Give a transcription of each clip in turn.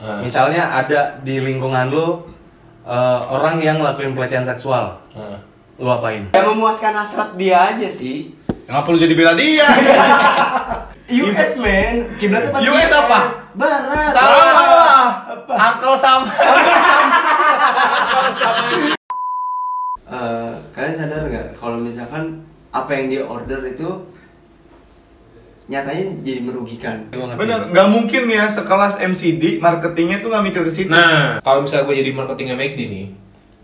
Ah. Misalnya ada di lingkungan lu eh, orang yang ngelakuin pelecehan seksual, Ah. lu apain? Yang memuaskan hasrat dia aja sih. Nggak perlu jadi bela dia. US man, kiblatnya pasti US apa? Barat. Salah. Uncle sama. Eh, kalian sadar nggak kalau misalkan apa yang dia order itu nyatanya jadi merugikan. Bener, nggak mungkin ya sekelas MCD marketingnya tuh nggak mikir ke situ. Nah, kalau misalnya gue jadi marketingnya McD nih,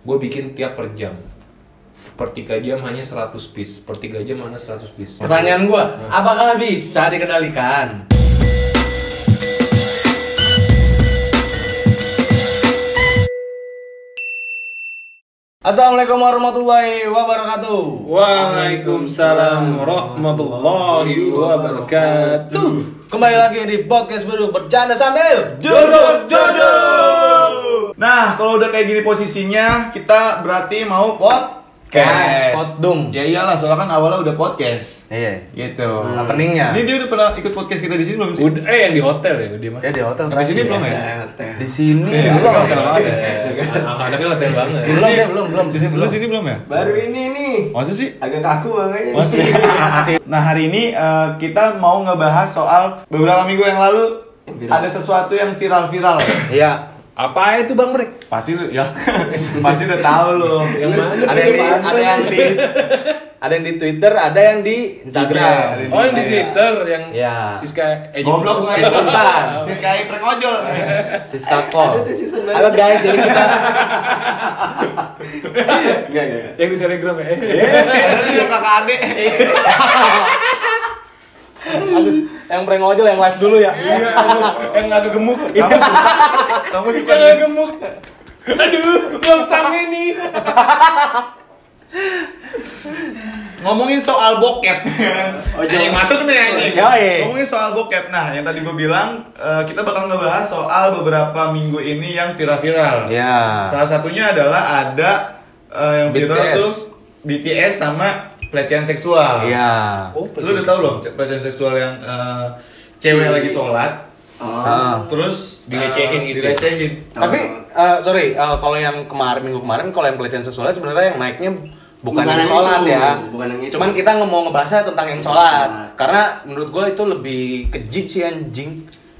gue bikin tiap per jam. Per 3 jam hanya 100 piece, per 3 jam hanya 100 piece. Pertanyaan gua, apakah bisa dikendalikan? Assalamualaikum warahmatullahi wabarakatuh. Waalaikumsalam warahmatullahi wabarakatuh. Kembali lagi di podcast baru bercanda sambil Jodoh, jodoh. Nah, kalau udah kayak gini posisinya, kita berarti mau podcast. Potdung. Ya iyalah, soalnya kan awalnya udah podcast. Iya. Gitu. Openingnya. Ini dia udah pernah ikut podcast kita di sini belum sih? Udah, eh yang di hotel ya dia mah. Ya di hotel. Di sini belum ya? Biasa, Di sini Iya, belum. hotel banget ya. Anaknya hotel banget. Belum deh, belum, belum. Di sini Lu belum. sini belum ya? Baru ini nih. Masa sih? Agak kaku makanya. Nah hari ini eh, kita mau ngebahas soal beberapa minggu yang lalu ada sesuatu yang viral-viral. Iya. Apa itu Bang Brek? Pasti lu ya, pasti udah tahu lo. Yang mana? Ada yang di, ada yang di ada yang di Twitter, ada yang di Instagram. IG. Oh yang di Twitter yang Ya. Siska eh Goblok Eh, nggak bentar. Si Sky prank ojol. Siska baru. Halo guys, jadi kita Enggak, enggak. yang di Telegram ya. Tuh yang kakak adek. Aduh, yang prank ojol yang live dulu ya. Iya, yang agak gemuk. Kamu suka? Kamu suka? Yang agak gemuk. Aduh, belum sange nih. Ngomongin soal bokep. Ojol. Anjing masuk nih anjing. Yoi. Ngomongin soal bokep. Nah, yang tadi gue bilang eh, kita bakal ngebahas soal beberapa minggu ini yang viral-viral. Ya. Salah satunya adalah ada eh, yang viral BTS. tuh BTS sama pelecehan seksual. Iya. Oh, Lu udah tahu belum pelecehan seksual yang eh, cewek lagi sholat Oh. Ah. terus Dilecehin eh, gitu ya? Dilecehin. Tapi eh, sorry, eh, kalau yang kemarin minggu kemarin kalau yang pelecehan seksualnya sebenarnya yang naiknya bukan, Bukan yang yang sholat itu, ya. bukan yang itu. Cuman kita nggak mau ngebahasnya tentang yang sholat. Sholat. Karena menurut gue itu lebih keji sih anjing.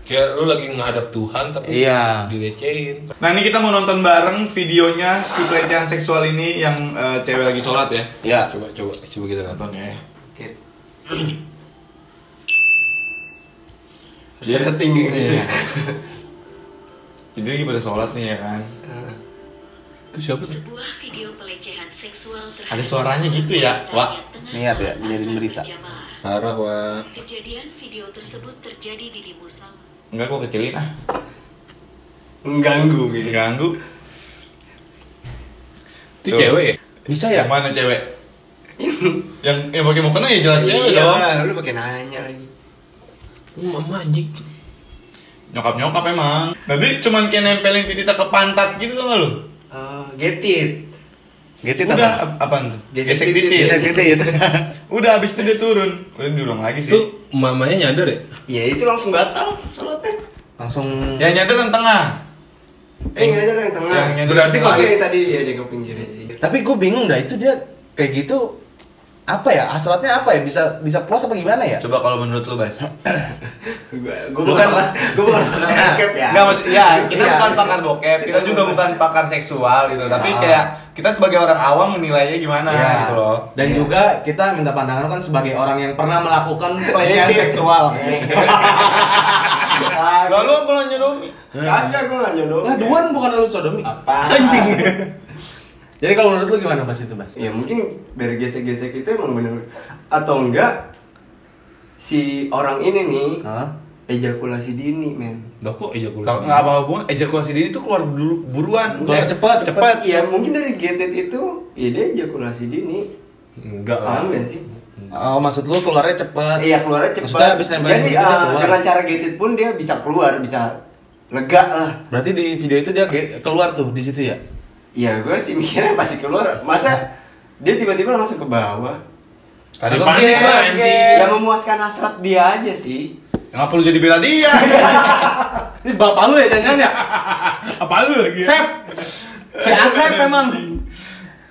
Kayak lu lagi ngadap Tuhan tapi Iya. dilecehin. Nah ini kita mau nonton bareng videonya si pelecehan seksual ini yang eh, cewek lagi sholat ya. Ya. Coba coba coba kita nonton. Ya. Oke. Ada tinggi gitu. Iya. Jadi lagi pada sholat nih ya kan. Itu siapa? Sebuah video pelecehan seksual terhadap Ada suaranya gitu ya, Wak? Niat ya, asar berita. Parah wah. Kejadian video tersebut terjadi di di Musal. Enggak gua kecilin ah. Mengganggu gitu. Ganggu. Itu Tuh. cewek ya? Bisa ya? Yang mana cewek? yang yang pakai mukena ya jelas cewek Iya, dong. lu pakai nanya lagi. Lu mama anjing. Nyokap nyokap emang. Nanti cuman kayak nempelin titik ke pantat gitu tuh nggak lu? Eh, get it. Gitu Udah ap- apaan tuh? Gesek titik. Gesek titik. Udah habis itu dia turun. Udah diulang lagi sih. Itu mamanya nyadar ya? Ya itu langsung batal sholatnya. Langsung Yang nyadar yang tengah. Eh nggak ada yang tengah. Yang nyadar Berarti kalau- tadi ya dia ke pinggir sih. Tapi gue bingung dah itu dia kayak gitu apa ya hasratnya apa ya bisa bisa plus apa gimana ya? Coba kalau menurut lu, Bas. Gue gue Bukan. bukan gue bukan pakar bokep ya. Enggak maksud ya, kita Iya. bukan pakar bokep, kita juga bukan pakar seksual gitu. Tapi Ah. kayak kita sebagai orang awam menilainya gimana Ya. gitu loh. Dan juga kita minta pandangan kan sebagai orang yang pernah melakukan pelecehan seksual. Lalu apa lo nyodomi? Kagak gue nggak nyodong. Lah Duan bukan lu sodomi. Apa? Anjing. Jadi kalau menurut lu gimana pas itu, Bas? Ya mungkin dari gesek-gesek itu emang bener atau enggak si orang ini nih Hah? ejakulasi dini men. Lah kok ejakulasi? Kalau nggak apa hubungan ejakulasi dini itu keluar dulu buruan. Keluar Eh, cepet, cepet. Iya mungkin dari getet itu ya dia ejakulasi dini. Enggak lah. Paham gak sih? Oh, maksud lu keluarnya cepet. Iya keluarnya cepat. Maksudnya abis nempelin Jadi keluar. dengan cara getet pun dia bisa keluar, bisa lega lah. Berarti di video itu dia keluar tuh di situ ya? Iya gue sih mikirnya pasti keluar. Masa dia tiba-tiba langsung ke bawah? Dia- lah, anjing. Yang memuaskan hasrat dia aja sih. Nggak perlu jadi bela dia. Ini bapak lu ya jangan ya? Apa lu lagi? Sep. Si Asep memang.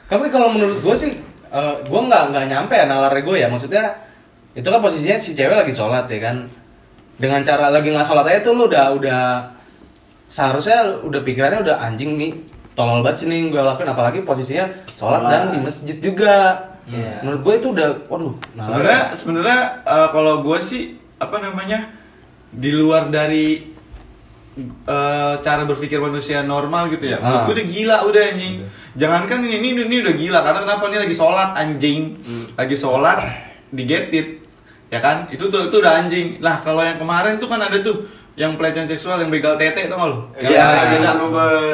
Tapi kalau menurut gue sih, eh, gue nggak nggak nyampe ya nalar gue ya. Maksudnya itu kan posisinya si cewek lagi sholat ya kan. Dengan cara lagi nggak sholat aja tuh lu udah udah seharusnya udah pikirannya udah anjing nih tolol banget sih nih gue lakuin apalagi posisinya sholat Sholat. dan di masjid juga. Iya. Menurut gue itu udah, waduh. nalar. Sebenarnya sebenarnya eh, kalau gue sih apa namanya di luar dari eh, cara berpikir manusia normal gitu ya. Ah. Gue udah gila udah anjing. Jangankan ini, ini ini udah gila karena kenapa ini lagi sholat anjing, lagi sholat digetit, ya kan? Itu tuh itu udah anjing. Lah kalau yang kemarin tuh kan ada tuh yang pelecehan seksual yang begal tete tau gak lu? Iya,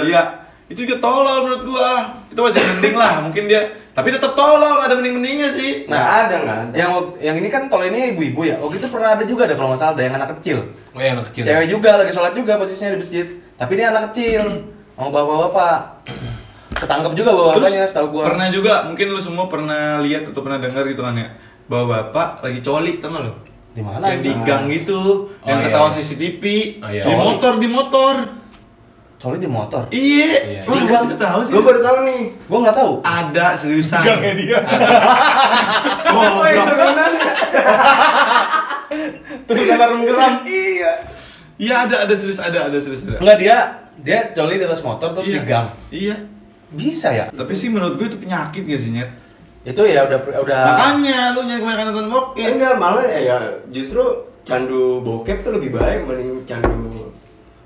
iya. Itu juga tolol menurut gua. Itu masih mending lah, mungkin dia tapi tetap tolol, ada mending-mendingnya sih. Nggak ada nggak ada. Yang yang ini kan kalau ini ibu-ibu ya. Oh gitu pernah ada juga ada kalau nggak salah ada yang anak kecil. Oh, yang anak kecil. Cewek juga lagi sholat juga posisinya di masjid. Tapi dia anak kecil. Mau bapak-bapak. Ketangkep juga bapak-bapaknya setahu gua. Pernah juga, mungkin lu semua pernah lihat atau pernah dengar gitu kan ya. Bahwa bapak lagi colik, tau lu? Di mana? Yang di gang gitu, Oh, yang iya, ketahuan iya. CCTV, Oh, iya. di motor, di motor. Coli di motor. Iya. Iya, lu Enggak. nggak tahu sih. Gue baru tahu nih. Gua nggak tahu. Ada seriusan. Gangnya dia. Oh, Terus garam geram. Iya. Iya ada ada serius ada ada serius ada. Enggak dia dia coli di atas motor terus Iya. di gang. Iya. Bisa ya? Tapi sih menurut gue itu penyakit gak sih, Nyet? Itu ya udah udah Makanya lu nyari kebanyakan nonton bokep. Enggak malah ya, ya justru candu bokep tuh lebih baik mending candu.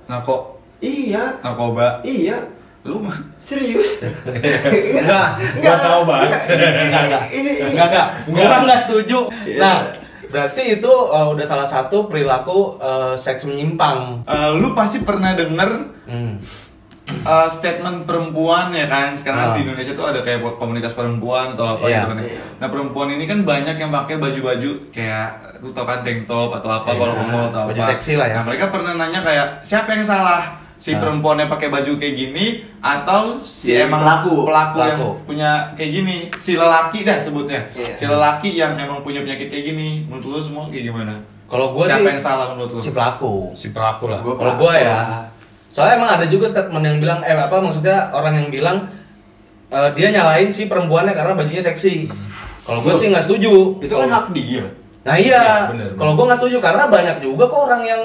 Narko, Iya, narkoba. iya. Lu mah Serius? enggak Gua tahu bahas. enggak enggak Ini enggak enggak gua enggak setuju. Iya. Nah, berarti itu uh, udah salah satu perilaku uh, seks menyimpang. Eh, lu pasti pernah denger Hmm. uh, statement perempuan ya kan sekarang Ah. di Indonesia tuh ada kayak komunitas perempuan atau apa Iya. gitu kan ya. Nah perempuan ini kan banyak yang pakai baju-baju kayak lu tau kan tank top atau apa Iya, kalau mall atau baju apa. seksi lah ya. Nah mereka pernah nanya kayak siapa yang salah si Ah. perempuannya pakai baju kayak gini atau si, Si emang pelaku. pelaku yang Pelaku. punya kayak gini si lelaki dah sebutnya Iya. si lelaki yang emang punya penyakit kayak gini menurut lu semua kayak gimana? Kalau gua siapa sih yang salah menurut lu? si pelaku. Si pelaku lah. Kalau gua ya, soalnya emang ada juga statement yang bilang, eh apa maksudnya orang yang bilang eh, dia nyalain si perempuannya karena bajunya seksi. Kalau gua sih nggak setuju. Itu kan hak dia. Nah iya, bener, kalau gua nggak setuju karena banyak juga kok orang yang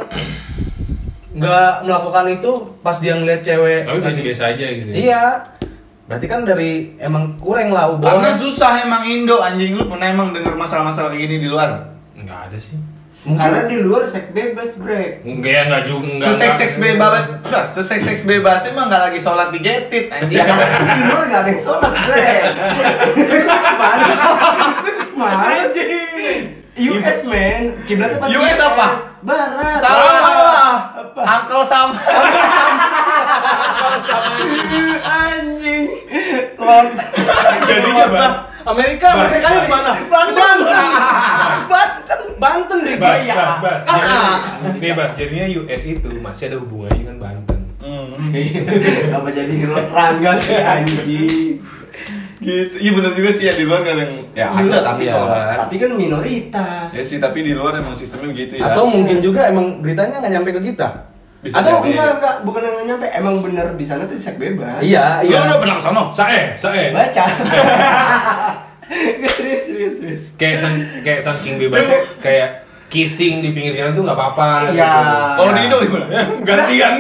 nggak melakukan itu pas dia ngeliat cewek. Tapi lagi- biasa-biasa aja gitu. ya. Iya, berarti kan dari emang kurang lah Karena hubungan. susah emang Indo anjing lu pernah emang denger masalah-masalah kayak gini di luar? Enggak ada sih. Karena di luar seks bebas, Bre. Enggak ya enggak juga enggak. Seseks seks enggak. bebas, seseks seks bebas emang nggak lagi sholat di getit anjing. Ya kan di luar gak ada yang sholat, Bre. Mana? Mana sih? US man, kiblatnya pasti US apa? Barat. Salah. Apa? Angkel sama. Anjing. Lord. Jadinya Bas. Amerika, Amerika di mana? Banten. Banten. Banten deh Bas, bas, bas. Ah, ah. Nih, Bas, jadinya US itu masih ada hubungannya dengan Banten. Hmm, Apa jadi rangga sih anjing? Gitu. Iya bener juga sih ya di luar yang ya ada tapi Iya. sholat. Tapi kan minoritas. Ya sih tapi di luar emang sistemnya begitu ya. Atau mungkin juga emang beritanya nggak nyampe ke kita. Bisa Atau jadi. enggak enggak bukan yang nyampe emang bener di sana tuh seks bebas. Iya, Lu iya. udah pernah sono? Sae, sae. Baca. Serius serius serius. Kayak sang, kayak saking bebasnya kayak kissing di pinggir jalan tuh nggak apa-apa. Iya. Kalau di Indo gimana? Ya, gantian.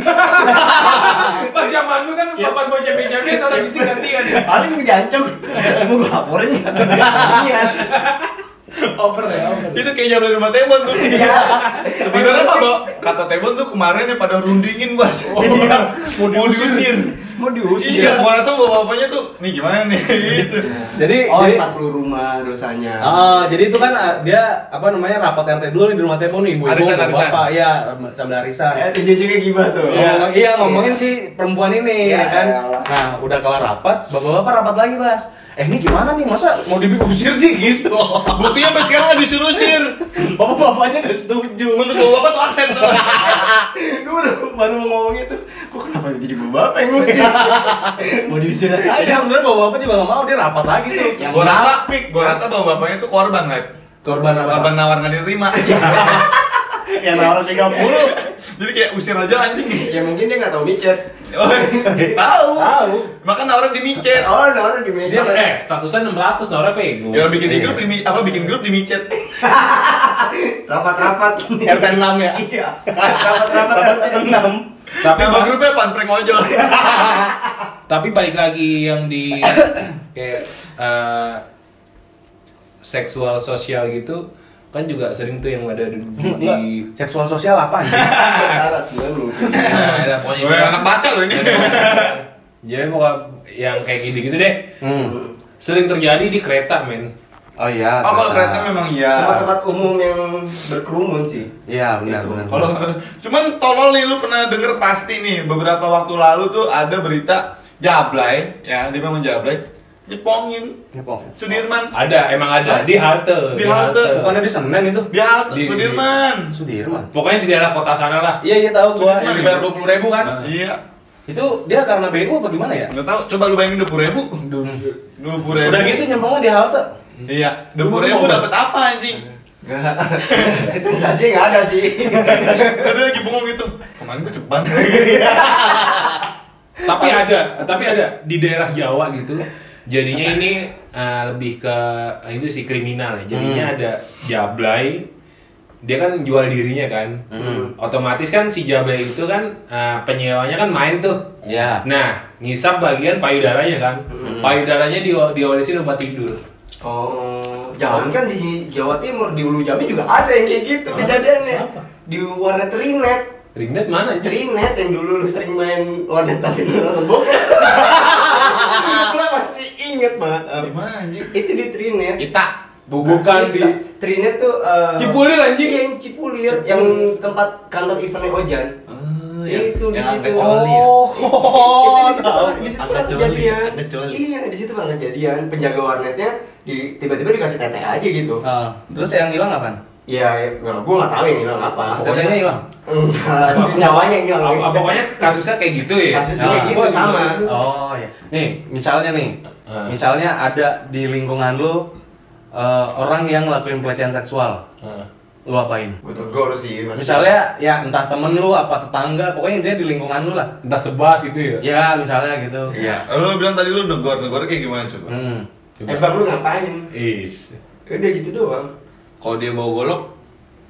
Pas zaman lu kan papan gua cepet-cepet orang kissing gantian. Paling digancem. Mau gue laporin nggak? Iya. Over ya, over. Itu kayak zaman rumah Tebon tuh. Iya. Sebenarnya apa, Bo? Kata Tebon tuh kemarin ya pada rundingin, Bas. Iya. Mau diusir. Mau diusir. Iya, gua rasa bapak bapaknya tuh, nih gimana nih gitu. Jadi, Oh, jadi 40 rumah dosanya. Ah, jadi itu kan ah, dia apa namanya rapat RT dulu nih di rumah Tepo nih, ibu-ibu, Arisan, arisan. bapak, iya, sambil arisan. Eh, ujung-ujungnya gimana tuh? Iya. Ngomong- iya ngomongin si perempuan ini Ya ya kan. elah. Nah, udah kelar rapat, bapak-bapak rapat lagi, Mas. Eh, ini gimana nih? Masa mau diusir sih gitu? Buktinya sampai sekarang nggak disuruh-usir. Bapak-bapaknya udah setuju. Menurut bapak bapak tuh aksen tuh. Gue baru, baru mau ngomong itu. Kok kenapa jadi bapak yang ngusir? mau diusir Iya, saya. sebenarnya bapak-bapak juga nggak mau, dia rapat lagi tuh. Yang Gua rasa, gua rasa bapak bapaknya tuh korban, Lep. korban apa? Korban nawar nggak diterima. Yang nawar 30. Jadi kayak usir aja anjing. Ya mungkin dia nggak tahu micet. Oh, tahu. Tahu. Makan orang di micet. Oh, orang di meja. eh statusnya 600 Nora pego. Ya bikin di grup di mi- apa bikin grup di micet. Rapat-rapat. RT 6 ya. Iya. Rapat-rapat Rapat RT 6. Tapi Nama grupnya pan prank ojol. tapi balik lagi yang di kayak eh, seksual sosial gitu kan juga sering tuh yang ada di, di. Seksual sosial apa anjing? Syarat nah, ada pokoknya Gue anak baca loh ini. jadi pokoknya yang kayak gitu-gitu deh Hmm. sering terjadi di kereta men Oh iya. Oh kalau kereta memang iya. Tempat-tempat umum yang berkerumun sih. Iya, benar Gitu. benar. Kalau cuman tolol nih lu pernah denger pasti nih beberapa waktu lalu tuh ada berita Jablay ya dia memang Jablay nyepongin Nyepong. Sudirman ada emang ada di halte Di halte. Bukannya di Senen itu? di halte Di- Sudirman. Sudirman. pokoknya di daerah kota sana lah Iya iya tahu gua Sudirman yang dibayar ya? dua puluh ribu kan? Ah. Iya. Itu dia karena BU apa gimana ya? Nggak tahu, coba lu bayangin dua puluh ribu. Dua puluh ribu. Udah gitu nyempongnya di halte. Iya, dua puluh ribu dapat apa anjing? Enggak. Sensasinya nggak ada sih. Ada lagi bengong gitu. Kemarin gue ceban. tapi ada tapi ada di daerah Jawa gitu jadinya ini eh, lebih ke eh, itu sih kriminal ya jadinya Hmm. ada jablay dia kan jual dirinya kan Hmm. otomatis kan si jablay itu kan eh, penyewanya kan main tuh Iya. nah ngisap bagian payudaranya kan Hmm. payudaranya di diolesin obat tidur Oh, jangan kan di Jawa Timur di Ulu Jambi juga ada yang kayak gitu kejadiannya. Siapa? Di warnet Trinet. ringnet mana aja Trinet yang dulu lu sering main warnet tapi lu nonton bokep. Inget banget. Am. Di mana anjing? Itu di Trinet. Ita bukan di Trinet tuh eh, Cipulir, anjing. Iya, yang Cipulir, yang tempat kantor eventnya Ojan. Oh, itu di yang situ. angkat coli ya? itu di situ kan- di situ kan kejadian. Iya, di situ kan kejadian. Penjaga warnetnya di tiba-tiba dikasih tete aja gitu. Ah, terus yang hilang apaan? Iya, ya, gua nggak tahu yang hilang apa. Tetenya hilang. Enggak, nyawanya yang hilang. Ah, pokoknya kasusnya kayak gitu ya Kasusnya Nah, gitu sama. Oh iya. Nih, misalnya nih. Ah. Misalnya ada di lingkungan lu eh, orang yang ngelakuin pelecehan seksual. Heeh. Lu apain? Gue tegur sih. pasti. Misalnya ya entah temen lu apa tetangga, pokoknya dia di lingkungan lu lah. entah sebas gitu ya Ya, misalnya gitu. Iya. Lu bilang tadi lu negor, negor kayak gimana coba? Hmm. Eh bang lu ngapain? is Udah gitu doang. Kalau dia bawa golok,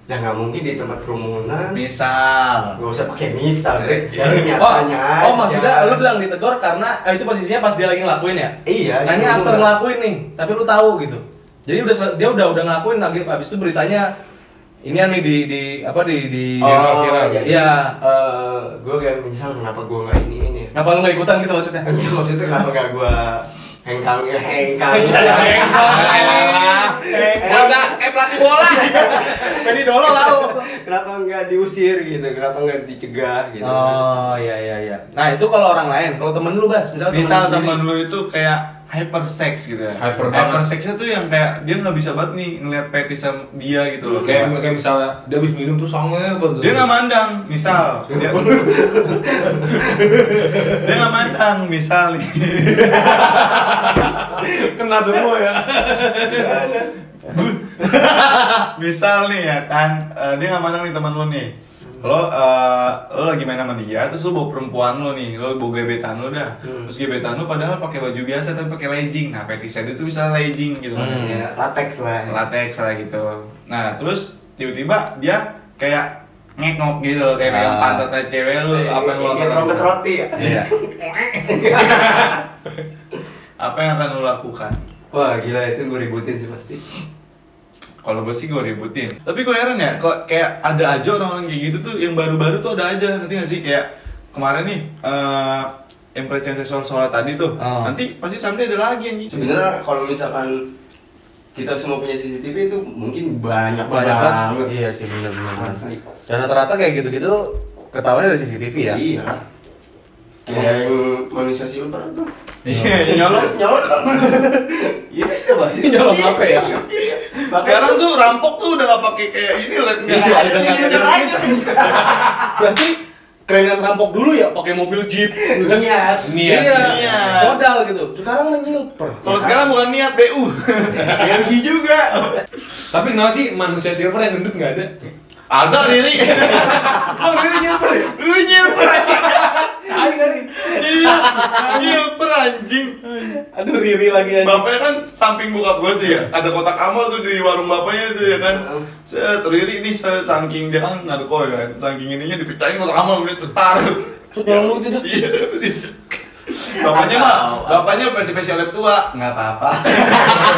Ya nggak mungkin di tempat kerumunan. misal. Gak usah pakai misal, Bre. Iya. Sekarang Oh, nyatanya oh aja. maksudnya lu bilang ditegor karena eh, itu posisinya pas dia lagi ngelakuin ya? Iya. Nah ini di after ngelakuin nih, tapi lu tahu gitu. Jadi udah dia udah udah ngelakuin lagi habis itu beritanya ini nih di di apa di di Oh, viral. jadi Iya. eh, gue kayak misal kenapa gue nggak ini ini? Kenapa lu nggak ikutan gitu maksudnya? Enggak maksudnya kenapa nggak gue hengkang hengkang? Udah kayak pelatih bola. Jadi dolo lau. Kenapa nggak diusir gitu? Kenapa nggak dicegah gitu? Oh iya iya iya. Nah itu kalau orang lain, kalau temen lu bas, misalnya Misal temen sendiri. lu itu kayak hypersex gitu ya. Hyper banget. Hypersexnya tuh yang kayak dia nggak bisa banget nih ngeliat fetisan dia gitu loh. kayak kayak misalnya dia habis minum tuh sange banget dia nggak mandang, misal dia, dia nggak mandang, misal kena semua ya misal nih ya kan, eh, dia nggak mandang nih teman lu nih. Lo, eh, lo lagi main sama dia, terus lo bawa perempuan lo nih, lo bawa gebetan lo dah. Terus gebetan lo padahal pakai baju biasa tapi pakai legging. Nah, fetisnya itu bisa legging gitu kan. Hmm. Ya, latex lah. latex lah gitu. Nah terus tiba-tiba dia kayak ngekok gitu loh, kayak megang Ah. pantatnya cewek lu, apa yang lo akan lakukan? roti ya? Iya. Apa yang akan lo lakukan? Wah gila itu gue ributin sih pasti. Kalau gue sih gue ributin. Tapi gue heran ya, kok kayak ada aja orang-orang kayak gitu tuh yang baru-baru tuh ada aja, ngerti gak sih? Kayak kemarin nih, eh yang pelecehan seksual soal tadi tuh, Oh. nanti pasti someday ada lagi anjing. Sebenarnya kalau misalkan kita semua punya CCTV itu mungkin banyak, Banyak banget. banget. Iya sih benar benar. benar. Asli. Dan rata-rata kayak gitu-gitu ketahuannya dari CCTV ya. Iya. Kayak yang manusia silver tuh. Iya, nyolong. Nyolong. Iya, bisa bahas Nyolong apa ya? Sekarang tuh rampok tuh udah gak pakai kayak ini lah, Iya, udah ngincer aja. Berarti kerenan rampok dulu ya pakai mobil jeep. Niat. Niat. Iya. Niat. Modal gitu. Sekarang menyilper. Kalau sekarang bukan niat BU. Energi juga. tapi kenapa sih manusia silver yang gendut nggak ada Ada Riri. Oh, ini nyamper ya? Lu nyilper. Ayo kali. Iya, nyilper anjing. Aduh Riri lagi aja. Bapaknya kan samping bokap gue tuh ya, ada kotak amal tuh di warung bapaknya tuh ya kan. Set, Riri ini saking dia kan narko ya kan, saking ininya dipecahin kotak amal ini cetar. Tuh nyolong lu gitu. Iya. Bapaknya mah, bapaknya versi-versi oleh tua, nggak apa-apa.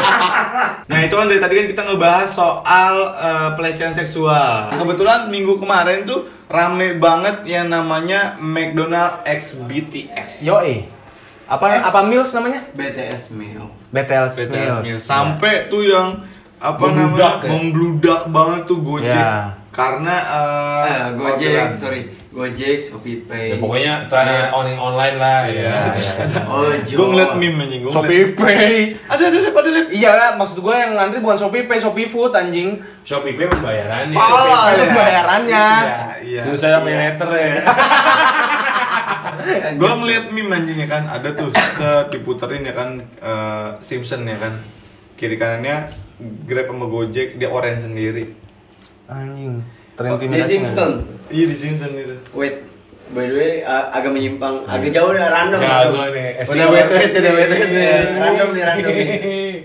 nah itu kan dari tadi kan kita ngebahas soal eh, pelecehan seksual. Kebetulan minggu kemarin tuh rame banget yang namanya McDonald X BTX. Yoi. Apa apa Mills namanya? BTS meal. BTL BTS Mills. Mills. Sampai tuh yang apa Membludak namanya ya? membludak banget tuh Gojek Ya. karena eh, Eh, Gojek, sorry. Gojek, Shopee Pay. Ya, pokoknya celana on online lah Iya. ya. Oh, gue ngeliat meme anjing gue Shopee Pay. ada ada ada ada ada Iya lah, maksud gue yang ngantri bukan Shopee Pay, Shopee Food anjing. Shopee Pay pembayarannya. Pala Pay ya. bayarannya. Iya, iya. Susah pay letter ya. gue ngeliat meme anjingnya kan ada tuh set diputerin ya kan eh, Simpson ya kan kiri kanannya Grab sama Gojek dia orange sendiri Anjing. Di Terintimidasi. Simpson. iya di Simpson itu Wait, by the way, uh, agak menyimpang, agak jauh nih, random. Jago random. nih. Udah wait, wait, udah wait, wait, Iya, random nih, random nih.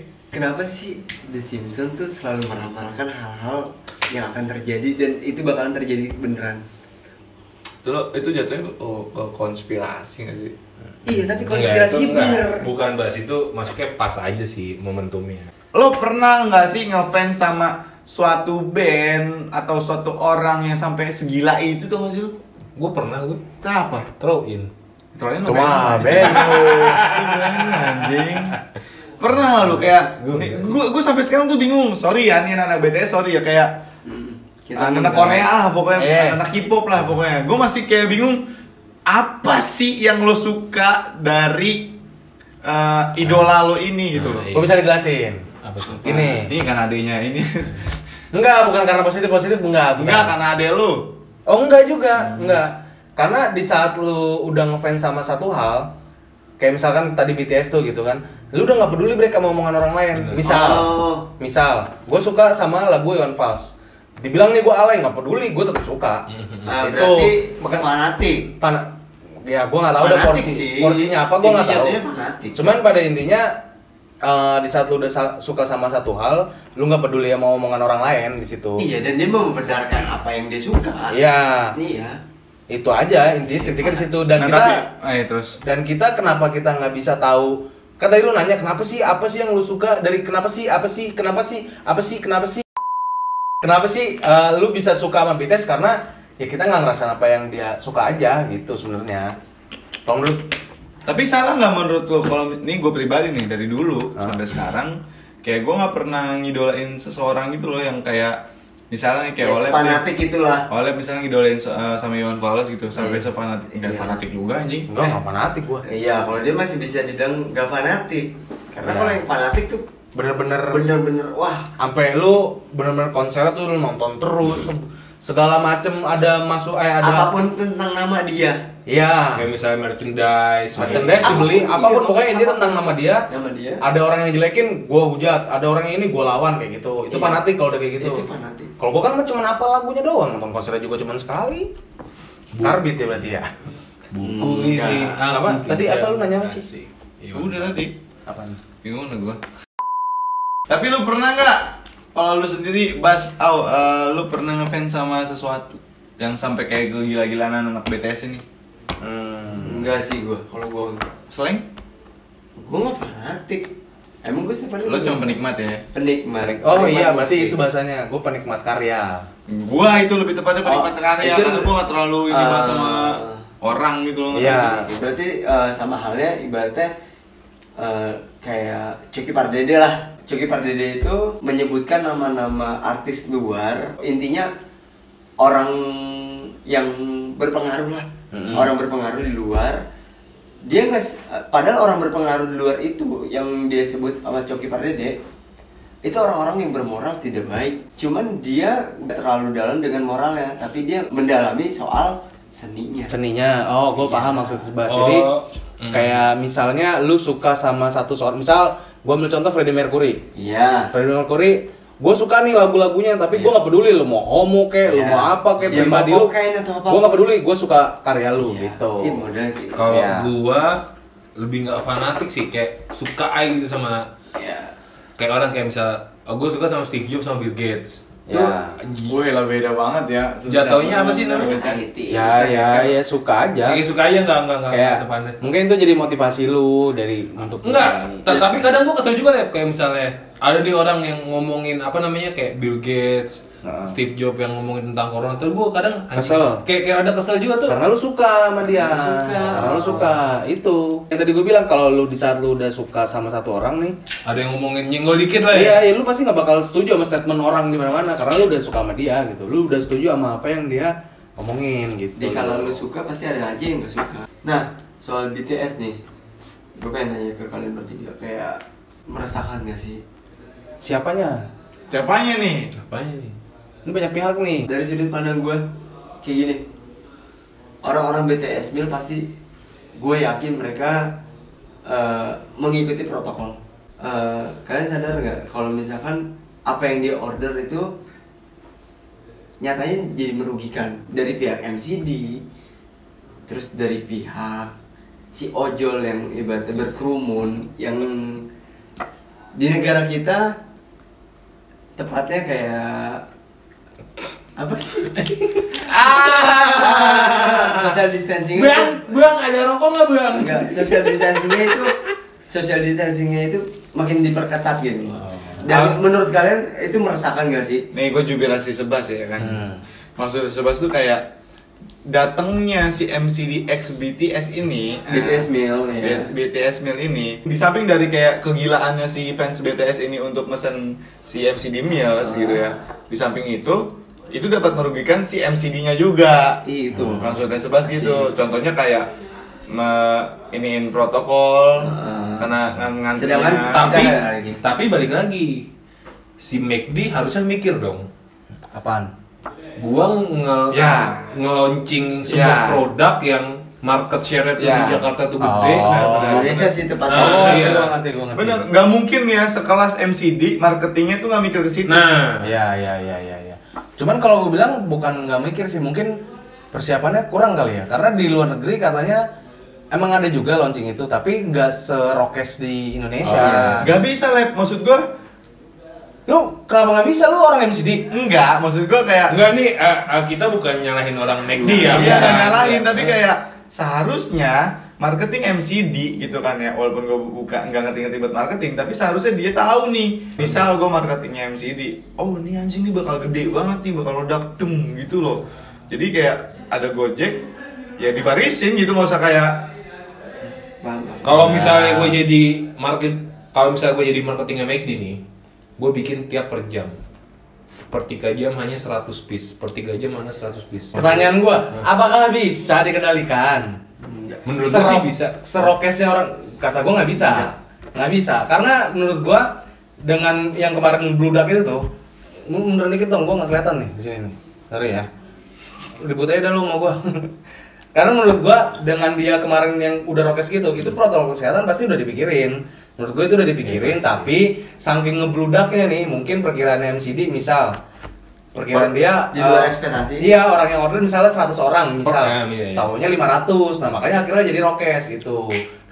Kenapa sih The Simpsons tuh selalu meramalkan hal-hal yang akan terjadi dan itu bakalan terjadi beneran? itu lo itu jatuhnya oh, ke konspirasi gak sih Iya, tapi Enggak, konspirasi enggak. bener. Bukan bahas itu, masuknya pas aja sih momentumnya. lo pernah nggak sih ngefans sama suatu band atau suatu orang yang sampai segila itu tuh nggak sih lo Gue pernah gue siapa throw in. Trollin Tuh mah benu. anjing? Pernah lu kayak gue gue sampai sekarang tuh bingung. Sorry ya nih anak BTS sorry ya kayak Hmm, anak Korea lah pokoknya. Iya. anak K-pop lah pokoknya. Gue masih kayak bingung apa sih yang lo suka dari eh, idola lo ini gitu loh. Nah, Gue bisa dijelasin. Apa tuh? Ini. ini kan adanya ini Enggak, bukan karena positif positif enggak. bukan. enggak karena ade lu Oh enggak juga, enggak. Karena di saat lu udah ngefans sama satu hal, kayak misalkan tadi BTS tuh gitu kan, lu udah nggak peduli mereka mau omongan orang lain. Bener. Misal, Oh. misal, gue suka sama lagu Iwan Fals. Dibilang nih gue alay nggak peduli, gue tetap suka. Nah, Itu. berarti bukan fanatik. Pana, ya gue nggak tahu deh porsi sih. porsinya apa gue nggak tahu. fanatik. Cuman pada intinya eh, di saat lu udah sa- suka sama satu hal, lu nggak peduli sama omongan orang lain di situ. Iya, dan dia membenarkan apa yang dia suka. Iya. Iya. Itu aja intinya titiknya di situ dan nah, kita tapi eh terus dan kita kenapa kita nggak bisa tahu kan tadi lu nanya kenapa sih apa sih yang lu suka dari kenapa sih apa sih kenapa sih apa sih kenapa sih kenapa sih eh, lu bisa suka sama BTS karena ya kita nggak ngerasain apa yang dia suka aja gitu sebenarnya Tolong dulu Tapi salah nggak menurut lo kalau ini gue pribadi nih dari dulu Ah. sampai sekarang kayak gue nggak pernah ngidolain seseorang gitu loh yang kayak misalnya kayak Ya, oleh fanatik itulah. oleh misalnya ngidolain eh, sama Iwan Fals gitu sampai sefanatik enggak Iya. fanatik juga anjing. enggak nggak fanatik gua Iya, kalau dia masih bisa dibilang gak fanatik. Karena Iya. kalau yang fanatik tuh bener-bener bener-bener wah sampai lu bener-bener konser tuh lu nonton terus segala macem ada masuk eh ada apa pun tentang nama dia iya Kayak misalnya merchandise. merchandise Apa pun, dibeli iya, apa pun pokoknya apa pun. dia tentang nama dia nama dia ada orang yang jelekin gua hujat ada orang yang ini gua lawan kayak gitu itu Iya. fanatik kalau udah kayak gitu itu fanatik kalau gua kan cuma apa lagunya doang nonton konsernya juga cuma sekali karbit ya berarti ya Buku Hmm, ini. Apa? Tadi apa lu nanya apa sih? Iya. Udah tadi. apaan Bingung gue. Tapi lu pernah nggak kalau lu sendiri Bas, au, eh, lu pernah ngefans sama sesuatu yang sampai kayak gila-gilaan anak BTS ini? hmm. enggak sih gua kalau gua Selain gua nggak fanatik emang gua setiap hari lo cuma penikmat ya? penikmat oh Penikmat iya berarti itu bahasanya gua penikmat karya Gua itu lebih tepatnya penikmat Oh, karya itu- karena gua gak terlalu ini banget Ah. sama orang gitu loh. Iya. berarti eh, sama halnya ibaratnya eh, kayak Coki Pardede lah. Coki Pardede itu menyebutkan nama-nama artis luar. Intinya orang yang berpengaruh lah. Mm-mm. orang berpengaruh di luar. Dia nggak padahal orang berpengaruh di luar itu yang dia sebut sama Coki Pardede itu orang-orang yang bermoral tidak baik. Cuman dia nggak terlalu dalam dengan moralnya tapi dia mendalami soal seninya. Seninya. Oh gue Iya. paham maksud Bas Oh, jadi hmm. kayak misalnya lu suka sama satu seorang misal gue ambil contoh Freddie Mercury iya Freddie Mercury gue suka nih lagu-lagunya tapi gue nggak peduli lu mau homo kayak lu Iya. mau apa kayak Ya, pribadi lu gue nggak peduli gue suka karya lu Iya. gitu Iya, gitu. Kalau Iya. gua lebih nggak fanatik sih, kayak suka aja gitu sama Iya. kayak orang kayak misal, oh, gue suka sama Steve Jobs sama Bill Gates. Ya. Wih lah beda banget ya. Jatuhnya apa sih namanya? Mentality. ya ya ya suka aja Kayak suka aja nggak nggak nggak mungkin itu jadi motivasi lu dari untuk Enggak, tapi kadang gua kesel juga deh kayak misalnya ada nih orang yang ngomongin apa namanya kayak Bill Gates, Heeh. Steve Jobs yang ngomongin tentang corona terus gua kadang anjing, Kesel. Kayak kayak ada kesel juga tuh. karena lu suka sama dia Lu suka. karena lu suka itu yang tadi gue bilang kalau lu di saat lu udah suka sama satu orang nih Ada yang ngomongin nyenggol dikit lah Iya, ya. ya lu pasti nggak bakal setuju sama statement orang di mana-mana karena lu udah suka sama dia gitu. Lu udah setuju sama apa yang dia ngomongin gitu. Jadi kalau lu suka pasti ada aja yang gak suka. Nah, soal BTS nih, gue pengen nanya ke kalian bertiga kayak meresahkan gak sih? Siapanya? Siapanya nih? Apanya nih? Ini banyak pihak nih. Dari sudut pandang gue, kayak gini, orang-orang BTS mil pasti gue yakin mereka eh, mengikuti protokol. Eh, kalian sadar nggak kalau misalkan apa yang dia order itu nyatanya jadi merugikan dari pihak MCD, terus dari pihak si ojol yang ibaratnya berkerumun yang di negara kita tepatnya kayak apa sih? ah, social distancing Bang, bang ada rokok nggak bang? enggak social distancingnya itu social distancingnya itu makin diperketat gitu loh. Dan menurut kalian itu meresahkan gak sih? Nih gue jubilasi sebas ya kan. Hmm. Maksud sebas tuh kayak datangnya si MCD X BTS ini BTS eh, meal ya. BTS meal ini di samping dari kayak kegilaannya si fans BTS ini untuk mesen si MCD meals gitu ya di samping itu itu dapat merugikan si MCD-nya juga Itu. maksudnya sebas gitu contohnya kayak me iniin protokol Heeh. karena ngan- ngantrinya Sedangkan Tapi tapi balik lagi si McD harusnya mikir dong. Apaan? Gua nge Ya. nge-launching sebuah Ya. produk yang market share itu Ya. di Jakarta tuh gede. Oh. Nah, Indonesia sih tepatnya. Ah, Oh, iya. gue ngerti, gue ngerti. bener nggak mungkin ya sekelas MCD marketingnya tuh nggak mikir ke situ Nah, Ya, ya, ya, ya, ya. Cuman kalau gue bilang bukan nggak mikir sih, mungkin persiapannya kurang kali ya. Karena di luar negeri katanya emang ada juga launching itu, tapi nggak serokes di Indonesia. nggak bisa lab maksud gua Lu kenapa nggak bisa? Lu orang MCD. enggak maksud gua kayak enggak nih eh, kita bukan nyalahin orang McD ya. Iya bukan. nggak nyalahin tapi kayak seharusnya marketing MCD gitu kan ya walaupun gue buka nggak ngerti-ngerti buat marketing tapi seharusnya dia tahu nih misal gue marketingnya MCD oh ini anjing nih bakal gede banget nih bakal ledak dem gitu loh jadi kayak ada Gojek ya dibarisin gitu nggak usah kayak. Kalau Ya. misalnya gue jadi market, kalau misalnya gue jadi marketingnya McD nih, gue bikin tiap per jam. Per 3 jam hanya 100 piece, per 3 jam hanya 100 piece. Pertanyaan gua, Nah. apakah bisa dikendalikan? Menurut gue sih bisa. Serokesnya orang kata gua nggak bisa. Nggak bisa. Karena menurut gua dengan yang kemarin bludak itu tuh, mu- mundur dikit dong, gua nggak kelihatan nih di sini. Sorry ya. Ribut aja dah lu sama gua. Karena menurut gua dengan dia kemarin yang udah rokes gitu, itu protokol kesehatan pasti udah dipikirin. Menurut gua itu udah dipikirin, tapi saking ngebludaknya nih, mungkin perkiraan MCD misal perkiraan dia Di luar eh, ekspektasi. Iya, orang yang order misalnya 100 orang misal. Oh, iya, iya. Tahunya 500. Nah, makanya akhirnya jadi rokes itu.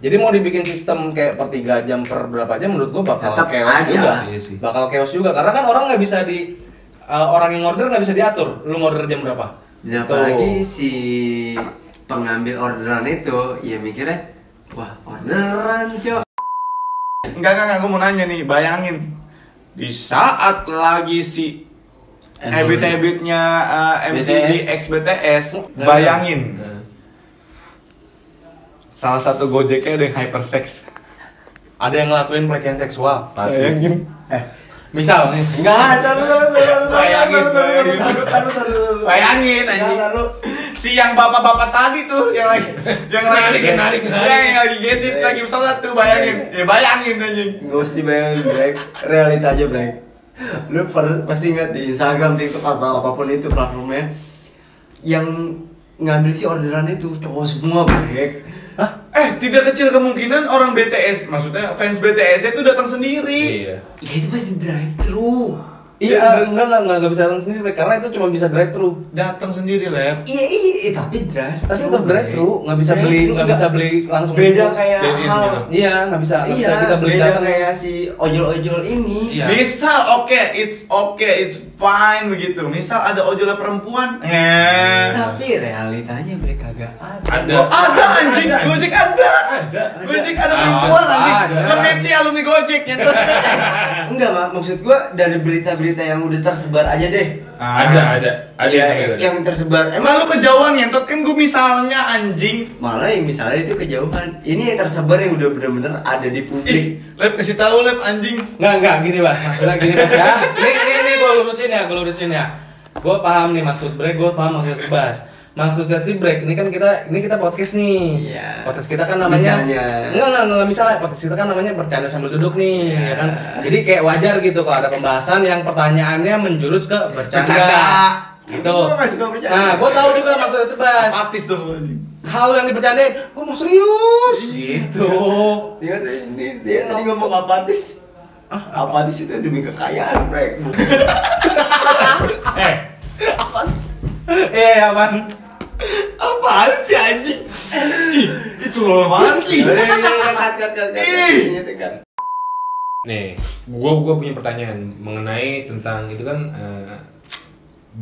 Jadi mau dibikin sistem kayak per 3 jam per berapa jam menurut gua bakal Tetap chaos aja. juga. Iya sih. Bakal chaos juga karena kan orang nggak bisa di eh, orang yang order nggak bisa diatur. Lu ngorder jam berapa? Dan Tuh. apalagi si pengambil orderan itu, ya mikirnya, wah orderan cok. Enggak enggak enggak gue mau nanya nih bayangin di saat lagi si habit-habitnya uh, MCD BTS. X BTS bayangin Nah. salah satu gojeknya ada yang hypersex Ada yang ngelakuin pelecehan seksual. bayangin Misal nih. Enggak, taruh, taruh, taruh, Bayangin, bayangin. anjing. Si yang bapak-bapak tadi tuh yang lagi yang lagi Narik, narik. Ya, yang lagi gedit lagi sholat tuh bayangin. Ya bayangin anjing. Gak usah dibayangin, Brek. Realita aja, Brek. Lu per- pasti ingat di Instagram, TikTok, atau apa pun itu platformnya Yang ngambil si orderan itu cowok semua, Brek Eh, tidak kecil kemungkinan orang BTS, maksudnya fans BTS itu datang sendiri. Iya. Ya itu pasti drive thru Iya, enggak enggak enggak, enggak bisa datang sendiri karena itu cuma bisa drive thru. Datang sendiri, Lep. Iya iya iya, tapi drive. Tapi tetap drive thru, nggak bisa beli nggak bisa beli langsung Beda kayak hal. Iya, nggak bisa nggak bisa Iya, kita beli beda datang. kayak si ojol-ojol ini. Iya. Misal oke, it's okay, it's fine begitu. Misal ada ojol perempuan, eh. Tapi realitanya mereka kagak ada. Ada. Oh, ada anjing, Ada. Gojek ada. Ada. Gojek ada perempuan anjing. Lemeti alumni Gojek gitu. Enggak, Mak. maksud gua dari berita-berita yang udah tersebar aja deh. Ada, ada. Ada Ya, yang ada. yang tersebar. Emang lu kejauhan ngentot kan gue misalnya anjing. malah yang misalnya itu kejauhan. Ini yang tersebar yang udah bener-bener ada di Ih, publik. Lep kasih tahu Lep anjing. Enggak, enggak, gini Mas. Maksudnya gini Mas ya. Ini ini ini gua lurusin ya, gua lurusin ya. Gua paham nih maksud break, gua paham maksud bebas. Maksudnya sih break, ini kan kita ini kita podcast nih. Iya. Podcast kita kan namanya Misalnya. Enggak, enggak, enggak misalnya podcast kita kan namanya bercanda sambil duduk nih, Iya. ya kan. Jadi kayak wajar gitu kalau ada pembahasan yang pertanyaannya menjurus ke bercanda. Bercanda. Gitu. Nggak. Nah, gua tahu juga maksudnya sebas. Apatis dong anjing. Hal yang dibercandain, gua mau serius gitu. Dia tuh ini dia tadi ngomong apatis. Apatis itu demi kekayaan, Brek. Eh, Eh, apaan? Apaan sih anjing? Ih, itu sih? Tuh kan. nih, gua gua punya pertanyaan mengenai tentang itu kan eh,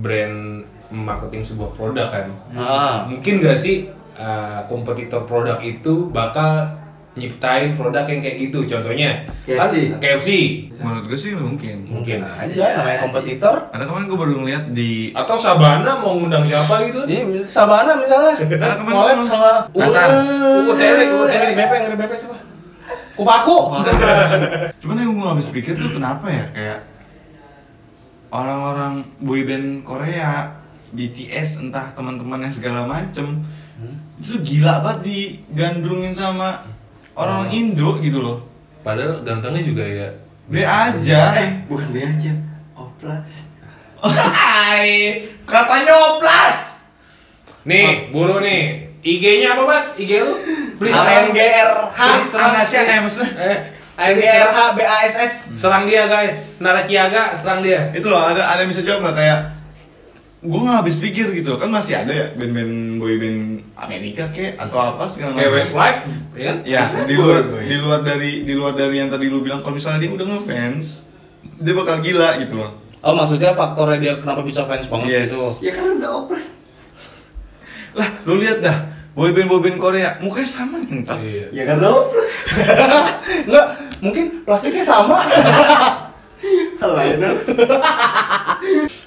brand marketing sebuah produk kan. Ah. Mungkin gak sih eh, kompetitor produk itu bakal nyiptain produk yang kayak gitu? Contohnya KFC. kan KFC. Menurut gue sih mungkin. Mungkin. Aja namanya kompetitor. Ada kemarin gue baru ngeliat di Atau Sabana mau ngundang siapa gitu? Ini Sabana misalnya. Karena kemarin gua- sama Nasar. Uh, cewek, uh, cewek di BP, yang di BP siapa? Kupaku. Cuman yang gue habis pikir tuh kenapa ya kayak orang-orang boyband Korea, BTS entah teman-temannya segala macem itu gila banget digandrungin sama orang Indo gitu loh. Padahal gantengnya juga ya. Be aja. Eh, bukan B aja. Oplas. Hai, katanya oplas. Nih, buru nih. IG-nya apa, Mas? IG lu? Please ANGRH. Please serang, Anasya, eh, please. maksudnya? Eh, ANGRH BASS. serang dia, guys. Naraciaga, serang dia. Itu loh ada ada yang bisa jawab nggak kayak gue nggak habis pikir gitu loh kan masih ada ya band-band boyband Amerika kek atau apa segala Kayak macam. Westlife, ya kan? Ya, Westlife di luar boy, boy. di luar dari di luar dari yang tadi lu bilang kalau misalnya dia udah ngefans, dia bakal gila gitu loh. Oh maksudnya faktornya dia kenapa bisa fans banget Yes. gitu? Ya kan udah oplas. Lah, lu lihat dah, boyband boyband Korea mukanya sama nih entar. Iya. Ya kan oplas. Enggak, mungkin plastiknya sama. Lain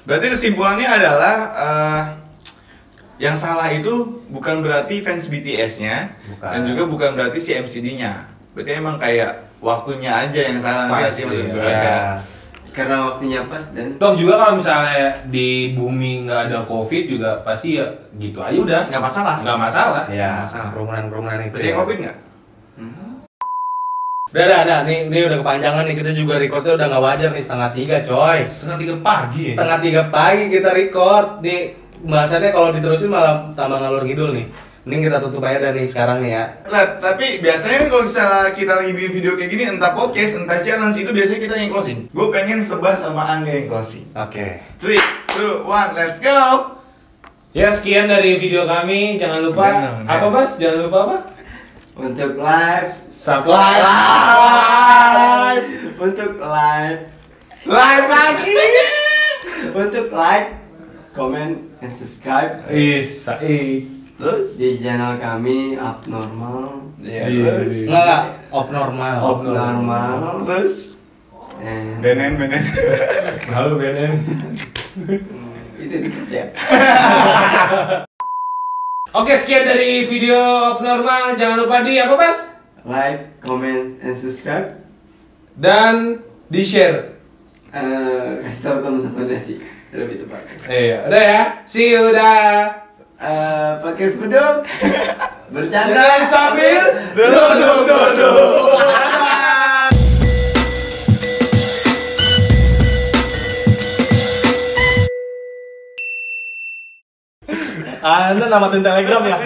Berarti kesimpulannya adalah eh, yang salah itu bukan berarti fans BTS-nya Bukan. dan juga bukan berarti si MCD-nya. Berarti emang kayak waktunya aja yang salah Pas, sih maksud gue? Ya. Karena waktunya pas dan Toh juga kalau misalnya di bumi nggak ada covid juga pasti ya gitu aja udah. Nggak masalah. Nggak masalah. Ya, Masalah. kerumunan-kerumunan itu. Percaya ya. covid nggak? Udah, udah, udah. Nih, ini udah kepanjangan nih. Kita juga recordnya udah nggak wajar nih setengah tiga, coy. Setengah tiga pagi. ya? Setengah tiga pagi kita record. Nih, bahasannya kalau diterusin malah tambah ngalur ngidul nih. Mending kita tutup aja dah nih sekarang nih ya. Lah, tapi biasanya kan kalau misalnya kita lagi bikin video kayak gini, entah podcast, entah challenge, itu biasanya kita yang closing. Gue pengen sebah sama Angga yang closing. Oke. 3, 2, 1, let's go! Ya sekian dari video kami. Jangan lupa udah. apa Mas? Jangan lupa apa? Untuk live, Subscribe. live, untuk live, Live lagi! untuk like, comment, and subscribe Is. Terus? di channel kami abnormal, Ya, terus. Enggak. Abnormal. abnormal, Terus? and Benen, benen. Halo BNN. itu dikit ya. Oke sekian dari video abnormal. Jangan lupa di apa Mas? Like, comment, and subscribe. Dan di share. Eh, kasih tahu teman-temannya sih lebih tepatnya. Iya, udah ya. See you dah. Eh, podcast beduk bercanda Dan sambil duduk duduk. Anda namatin telegram ya?